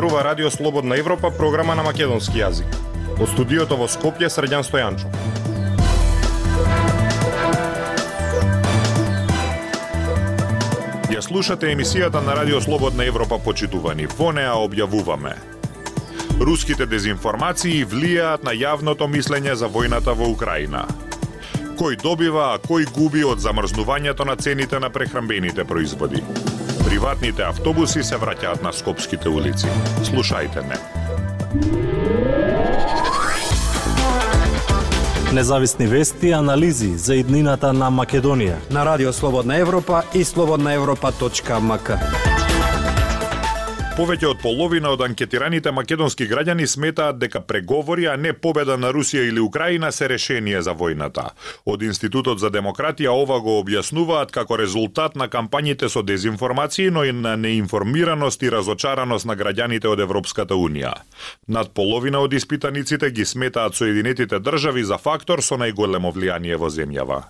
зборува Радио Слободна Европа, програма на македонски јазик. Од студиото во Скопје Средјан Стојанчо. Ја слушате емисијата на Радио Слободна Европа почитувани. Во неа објавуваме Руските дезинформации влијаат на јавното мислење за војната во Украина. Кој добива, а кој губи од замрзнувањето на цените на прехрамбените производи? Приватните автобуси се враќаат на скопските улици. Слушајте не. Независни вести и анализи за иднината на Македонија на Радио Слободна Европа и слободнаевропа.мк. Повеќе од половина од анкетираните македонски граѓани сметаат дека преговори, а не победа на Русија или Украина се решение за војната. Од Институтот за демократија ова го објаснуваат како резултат на кампањите со дезинформации, но и на неинформираност и разочараност на граѓаните од Европската Унија. Над половина од испитаниците ги сметаат Соединетите држави за фактор со најголемо влијание во земјава.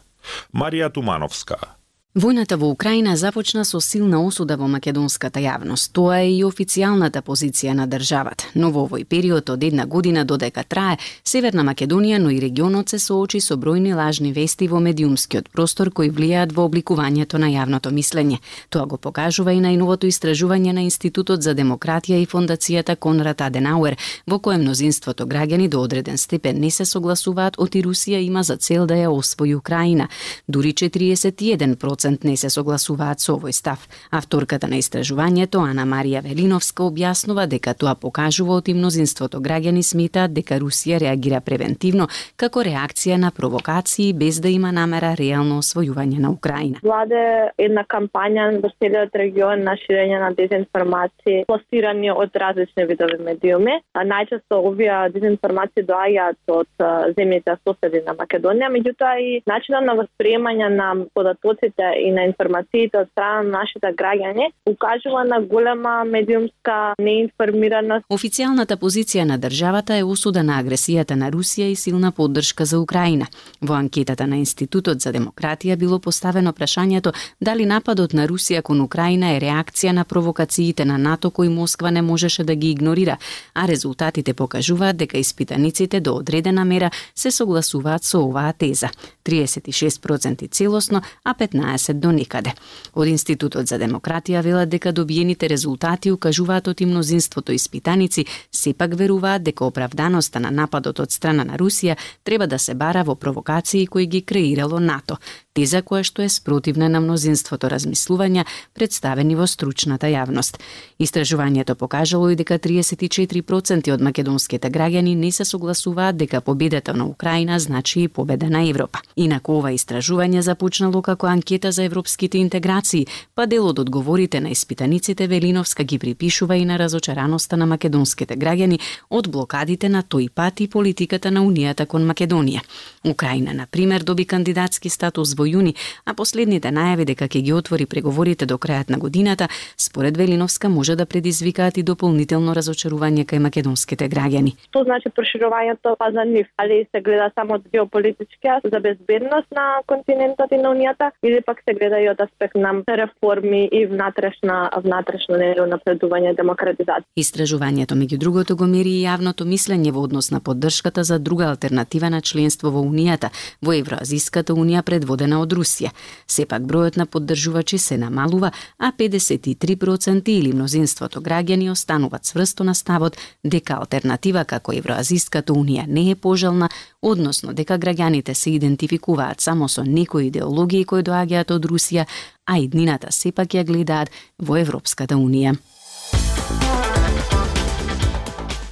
Марија Тумановска Војната во Украина започна со силна осуда во македонската јавност. Тоа е и официјалната позиција на државата. Но во овој период од една година додека трае, Северна Македонија, но и регионот се соочи со бројни лажни вести во медиумскиот простор кои влијаат во обликувањето на јавното мислење. Тоа го покажува и најновото истражување на Институтот за демократија и фондацијата Конрад Аденауер, во кое мнозинството граѓани до одреден степен не се согласуваат оти Русија има за цел да ја освои Украина. Дури 41% процент не се согласуваат со овој став. Авторката на истражувањето, Ана Марија Велиновска, објаснува дека тоа покажува оти мнозинството граѓани сметаат дека Русија реагира превентивно како реакција на провокации без да има намера реално освојување на Украина. Владе една кампања во целиот регион на ширење на дезинформации пласирани од различни видови медиуми. А најчесто овие дезинформации доаѓаат од земјите соседи на Македонија, меѓутоа и начинот на восприемање на податоците и на информациите од страна на нашите граѓани укажува на голема медиумска неинформираност. Официјалната позиција на државата е осуда на агресијата на Русија и силна поддршка за Украина. Во анкетата на Институтот за демократија било поставено прашањето дали нападот на Русија кон Украина е реакција на провокациите на НАТО кои Москва не можеше да ги игнорира, а резултатите покажуваат дека испитаниците до одредена мера се согласуваат со оваа теза. 36% целосно, а 15 се до никаде. Од Институтот за демократија велат дека добиените резултати укажуваат од мнозинството испитаници сепак веруваат дека оправданоста на нападот од страна на Русија треба да се бара во провокации кои ги креирало НАТО, теза која што е спротивна на мнозинството размислувања представени во стручната јавност. Истражувањето покажало и дека 34% од македонските граѓани не се согласуваат дека победата на Украина значи и победа на Европа. Инаку ова истражување започнало како анкета за европските интеграции, па дел од одговорите на испитаниците Велиновска ги припишува и на разочараноста на македонските граѓани од блокадите на тој пат и политиката на Унијата кон Македонија. Украина, на пример, доби кандидатски статус во јуни, а последните најави дека ќе ги отвори преговорите до крајот на годината, според Велиновска може да предизвикаат и дополнително разочарување кај македонските граѓани. Што значи проширувањето па за нив? Али се гледа само од геополитички за безбедност на континентот и на Унијата или пак се гледа и од аспект на реформи и внатрешна внатрешно напредување демократизација. Истражувањето меѓу другото го мери и јавното мислење во однос на поддршката за друга алтернатива на членство во Унијата, во Евроазиската Унија предводена од Русија. Сепак бројот на поддржувачи се намалува, а 53% или мнозинството граѓани остануваат сврсто на ставот дека алтернатива како Евроазиската Унија не е пожелна, односно дека граѓаните се идентификуваат само со некои идеологии кои доаѓаат од Русија, а иднината сепак ја гледаат во Европската Унија.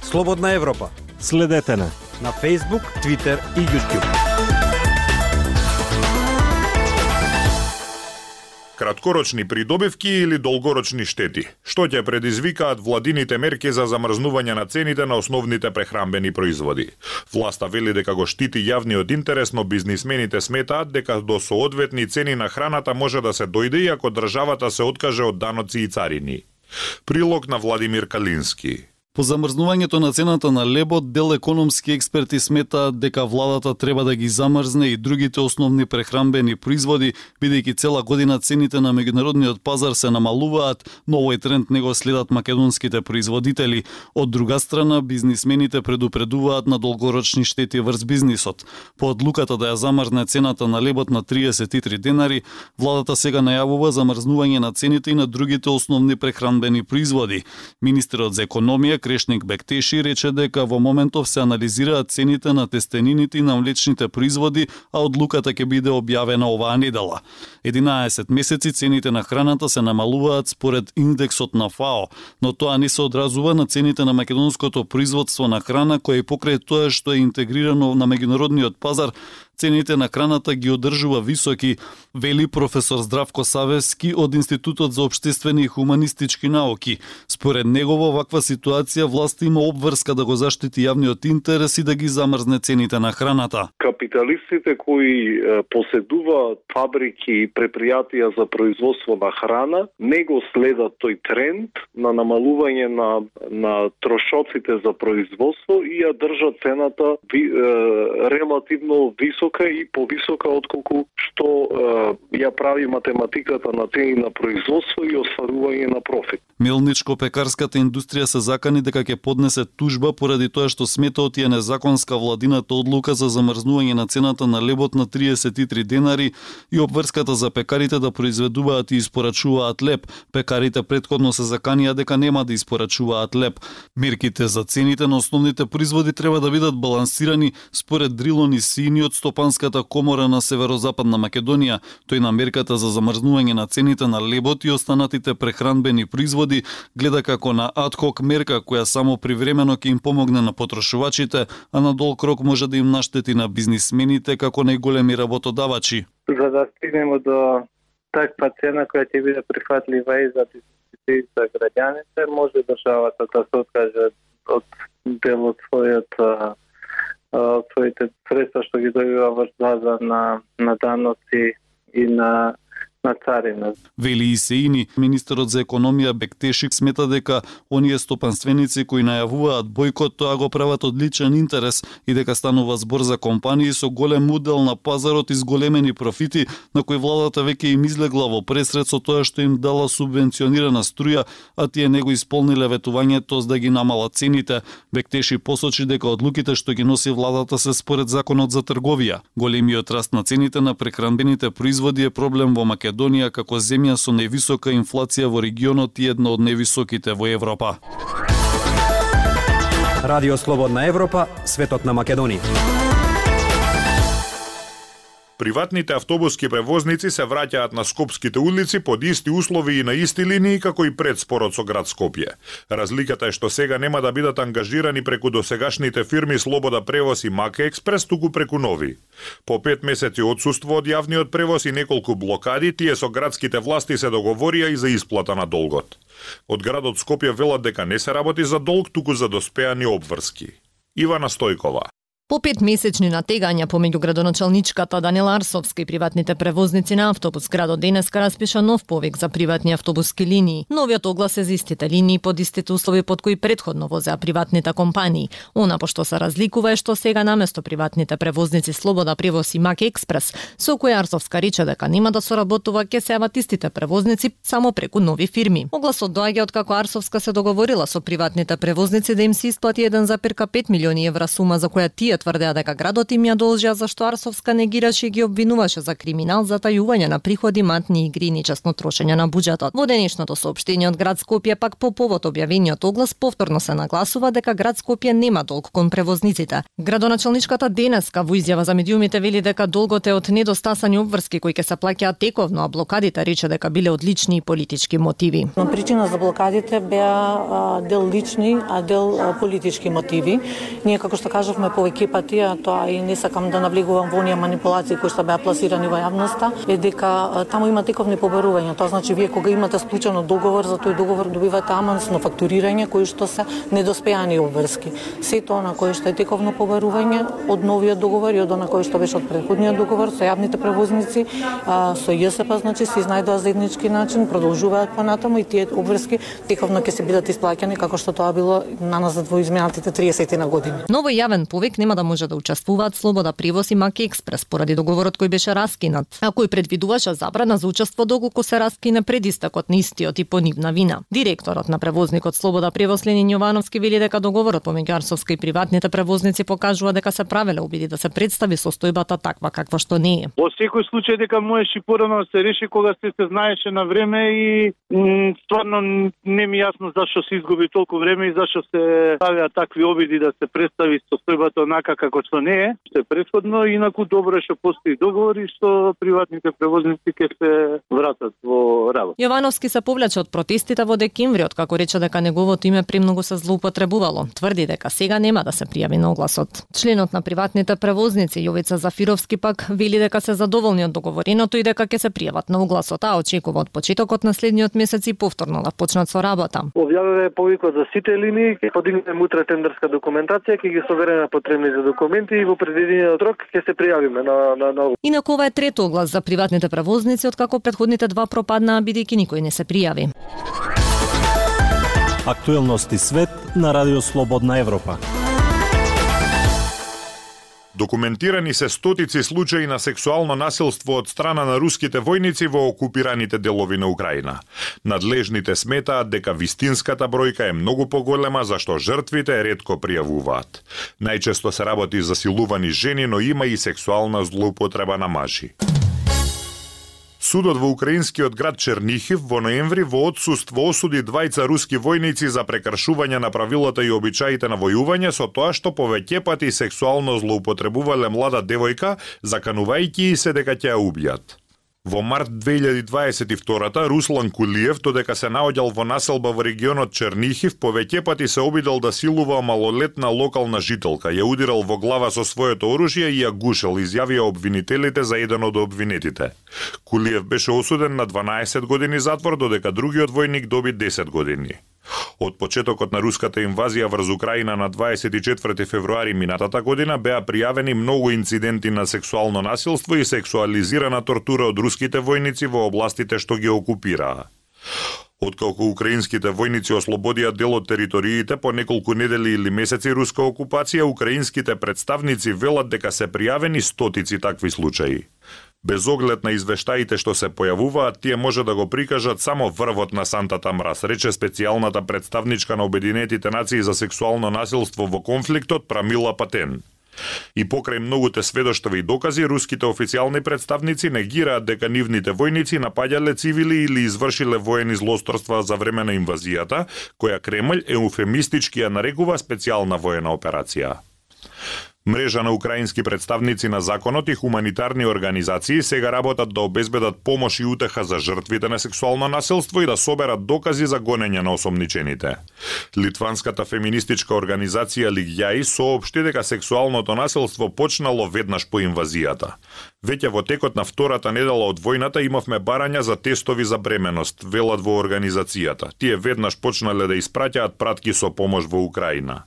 Слободна Европа. Следете на на Facebook, Twitter и YouTube. Краткорочни придобивки или долгорочни штети, што ќе предизвикаат владините мерки за замрзнување на цените на основните прехрамбени производи. Власта вели дека го штити јавниот интерес, но бизнисмените сметаат дека до соодветни цени на храната може да се дојде и ако државата се откаже од даноци и царини. Прилог на Владимир Калински. По замрзнувањето на цената на лебот, дел економски експерти сметаат дека владата треба да ги замрзне и другите основни прехрамбени производи, бидејќи цела година цените на меѓународниот пазар се намалуваат, но овој тренд не го следат македонските производители. Од друга страна, бизнисмените предупредуваат на долгорочни штети врз бизнисот. По одлуката да ја замрзне цената на лебот на 33 денари, владата сега најавува замрзнување на цените и на другите основни прехранбени производи. Министерот за економија Крешник Бектеши рече дека во моментов се анализираат цените на тестенините и на млечните производи, а одлуката ќе биде објавена оваа недела. 11 месеци цените на храната се намалуваат според индексот на ФАО, но тоа не се одразува на цените на македонското производство на храна кој е покрај тоа што е интегрирано на меѓународниот пазар цените на храната ги одржува високи, вели професор Здравко Савески од Институтот за обштествени и хуманистички науки. Според него во ваква ситуација власт има обврска да го заштити јавниот интерес и да ги замрзне цените на храната. Капиталистите кои поседуваат фабрики и предпријатија за производство на храна не го следат тој тренд на намалување на на трошоците за производство и ја држат цената ви, е, релативно високо висока и повисока отколку што е, ја прави математиката на цени на производство и остварување на профит. Мелничко-пекарската индустрија се закани дека ќе поднесе тужба поради тоа што сметаот ја незаконска владината одлука за замрзнување на цената на лебот на 33 денари и обврската за пекарите да произведуваат и испорачуваат леб. Пекарите предходно се заканија дека нема да испорачуваат леб. Мерките за цените на основните производи треба да бидат балансирани според Дрилон и Сини од Стопанската комора на Северозападна Македонија, тој на мерката за замрзнување на цените на лебот и останатите прехранбени производи гледа како на адхок мерка која само привремено ќе им помогне на потрошувачите, а на долг рок може да им наштети на бизнисмените како најголеми работодавачи. За да стигнеме до таква цена која ќе биде прифатлива и за и за граѓаните, може државата да се откаже од дел од својот своите средства што ги добива врз база на на даноци и на на царина. Вели Исеини, министерот за економија Бектешик смета дека оние стопанственици кои најавуваат бојкот тоа го прават од личен интерес и дека станува збор за компании со голем удел на пазарот и зголемени профити на кои владата веќе им излегла во пресред со тоа што им дала субвенционирана струја, а тие не го исполниле ветувањето за да ги намалат цените. Бектеши посочи дека одлуките што ги носи владата се според законот за трговија. Големиот раст на цените на прекранбените производи е проблем во Македонија Македонија како земја со највисока инфлација во регионот и една од највисоките во Европа. Радио Слободна Европа, светот на Македонија. Приватните автобуски превозници се враќаат на скопските улици под исти услови и на исти линии како и пред спорот со град Скопје. Разликата е што сега нема да бидат ангажирани преку досегашните фирми Слобода превоз и Маке Експрес, туку преку нови. По пет месеци одсуство од јавниот превоз и неколку блокади, тие со градските власти се договорија и за исплата на долгот. Од градот Скопје велат дека не се работи за долг, туку за доспеани обврски. Ивана Стојкова По пет месечни натегања помеѓу градоначалничката Данила Арсовска и приватните превозници на автобус, градот денеска распиша нов повик за приватни автобуски линии. Новиот оглас е за истите линии под истите услови под кои предходно возеа приватните компании. Она по што се разликува е што сега наместо приватните превозници Слобода превоз и Мак Експрес, со кои Арсовска рече дека нема да соработува ке се јават истите превозници само преку нови фирми. Огласот доаѓа од како Арсовска се договорила со приватните превозници да им се исплати 1,5 милиони евра сума за која тие тврдеа дека градот им ја должија зашто Арсовска негираше и ги обвинуваше за криминал, за тајување на приходи, матни игри и нечесно трошење на буџетот. Во денешното соопштение од град Скопје пак по повод објавениот оглас повторно се нагласува дека град Скопје нема долг кон превозниците. Градоначалничката денеска во изјава за медиумите вели дека долгот е од недостасани обврски кои ќе се плаќаат тековно, а блокадите рече дека биле од лични и политички мотиви. Причина за блокадите беа дел лични, а дел политички мотиви. Ние како што кажавме повеќе патија, тоа и не сакам да навлегувам во оние манипулации кои што беа пласирани во јавноста, е дека таму има тековни побарувања. Тоа значи вие кога имате склучено договор, за тој договор добивате амансно фактурирање кои што се недоспеани обврски. Се тоа на кое што е тековно побарување од новиот договор и од она кое што беше од претходниот договор со јавните превозници, со ЈСП па, значи се изнајдоа заеднички начин, продолжуваат понатаму и тие обврски тековно ќе се бидат исплаќани како што тоа било наназад во изминатите 30 на години. Ново јавен повик нема да Да може да учествуваат Слобода Привоз и Маки Експрес поради договорот кој беше раскинат, а кој предвидуваше забрана за учество доколку се раскине пред истекот на истиот и по нивна вина. Директорот на превозникот Слобода Привоз Ленин Јовановски вели дека договорот помеѓу Арсовска и приватните превозници покажува дека се правеле обиди да се представи состојбата таква каква што не е. Во секој случај дека можеше порано да се реши кога се се знаеше на време и стварно не ми јасно зашто се изгуби толку време и зашто се ставиа такви обиди да се представи состојбата онака како што не е. Што е претходно инаку добро што постои договори што приватните превозници ќе се вратат во работа. Јовановски се повлече од протестите во декември, како рече дека неговото име премногу се злоупотребувало. Тврди дека сега нема да се пријави на огласот. Членот на приватните превозници Јовица Зафировски пак вели дека се задоволни од договореното и дека ќе се пријават на огласот, а очекува од почетокот на следниот месец и повторно да почнат со работа. Објавиве повикот за сите линии, ќе подигнеме утре тендерска документација, ќе ги совереме потребните документи и во предвидениот рок ќе се пријавиме на на на Инаку ова е трето оглас за приватните превозници откако претходните два пропаднаа бидејќи никој не се пријави. Актуелности свет на Радио Слободна Европа. Документирани се стотици случаи на сексуално насилство од страна на руските војници во окупираните делови на Украина. Надлежните сметаат дека вистинската бројка е многу поголема зашто жртвите ретко пријавуваат. Најчесто се работи за силувани жени, но има и сексуална злоупотреба на мажи. Судот во украинскиот град Чернихив во ноември во одсуство осуди двајца руски војници за прекршување на правилата и обичаите на војување со тоа што повеќе пати сексуално злоупотребувале млада девојка, заканувајќи се дека ќе ја убијат. Во март 2022 Руслан Кулиев, додека се наоѓал во населба во регионот Чернихив, повеќе пати се обидел да силува малолетна локална жителка, ја удирал во глава со своето оружје и ја гушел, изјавија обвинителите за еден од обвинетите. Кулиев беше осуден на 12 години затвор, додека другиот војник доби 10 години. Од почетокот на руската инвазија врз Украина на 24 февруари минатата година беа пријавени многу инциденти на сексуално насилство и сексуализирана тортура од руските војници во областите што ги окупираа. Откако украинските војници ослободија дел од териториите по неколку недели или месеци руска окупација, украинските представници велат дека се пријавени стотици такви случаи. Без оглед на извештаите што се појавуваат, тие може да го прикажат само врвот на сантата мраз, рече специјалната представничка на Обединетите нации за сексуално насилство во конфликтот Прамила Патен. И покрај многуте сведоштва и докази, руските официјални представници негираат дека нивните војници напаѓале цивили или извршиле воени злосторства за време на инвазијата, која Кремљ еуфемистички ја нарекува специјална воена операција. Мрежа на украински представници на законот и хуманитарни организации сега работат да обезбедат помош и утеха за жртвите на сексуално насилство и да соберат докази за гонење на осомничените. Литванската феминистичка организација Лигјаи соопшти дека сексуалното насилство почнало веднаш по инвазијата. Веќе во текот на втората недела од војната имавме барања за тестови за бременост, велат во организацијата. Тие веднаш почнале да испраќаат пратки со помош во Украина.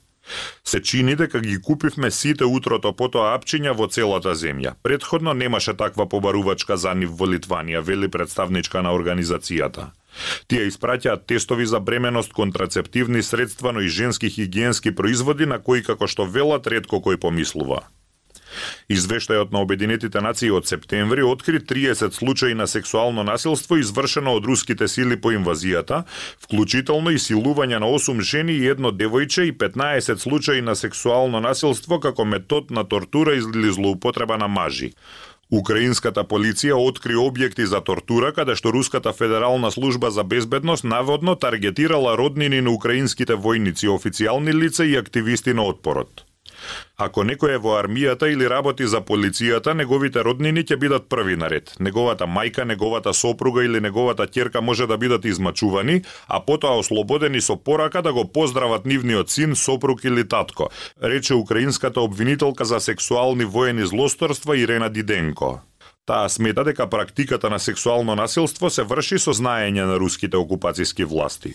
Се чини дека ги купивме сите утрото потоа апчиња во целата земја. Предходно немаше таква побарувачка за нив во Литванија, вели представничка на организацијата. Тие испраќаат тестови за бременост, контрацептивни средства, но и женски хигиенски производи на кои како што велат ретко кој помислува. Извештајот на Обединетите нации од септември откри 30 случаи на сексуално насилство извршено од руските сили по инвазијата, вклучително и силување на 8 жени и едно девојче и 15 случаи на сексуално насилство како метод на тортура или злоупотреба на мажи. Украинската полиција откри објекти за тортура каде што Руската федерална служба за безбедност наводно таргетирала роднини на украинските војници, официјални лица и активисти на отпорот. Ако некој е во армијата или работи за полицијата, неговите роднини ќе бидат први на ред. Неговата мајка, неговата сопруга или неговата ќерка може да бидат измачувани, а потоа ослободени со порака да го поздрават нивниот син, сопруг или татко, рече украинската обвинителка за сексуални воени злосторства Ирена Диденко. Таа смета дека практиката на сексуално насилство се врши со знаење на руските окупацијски власти.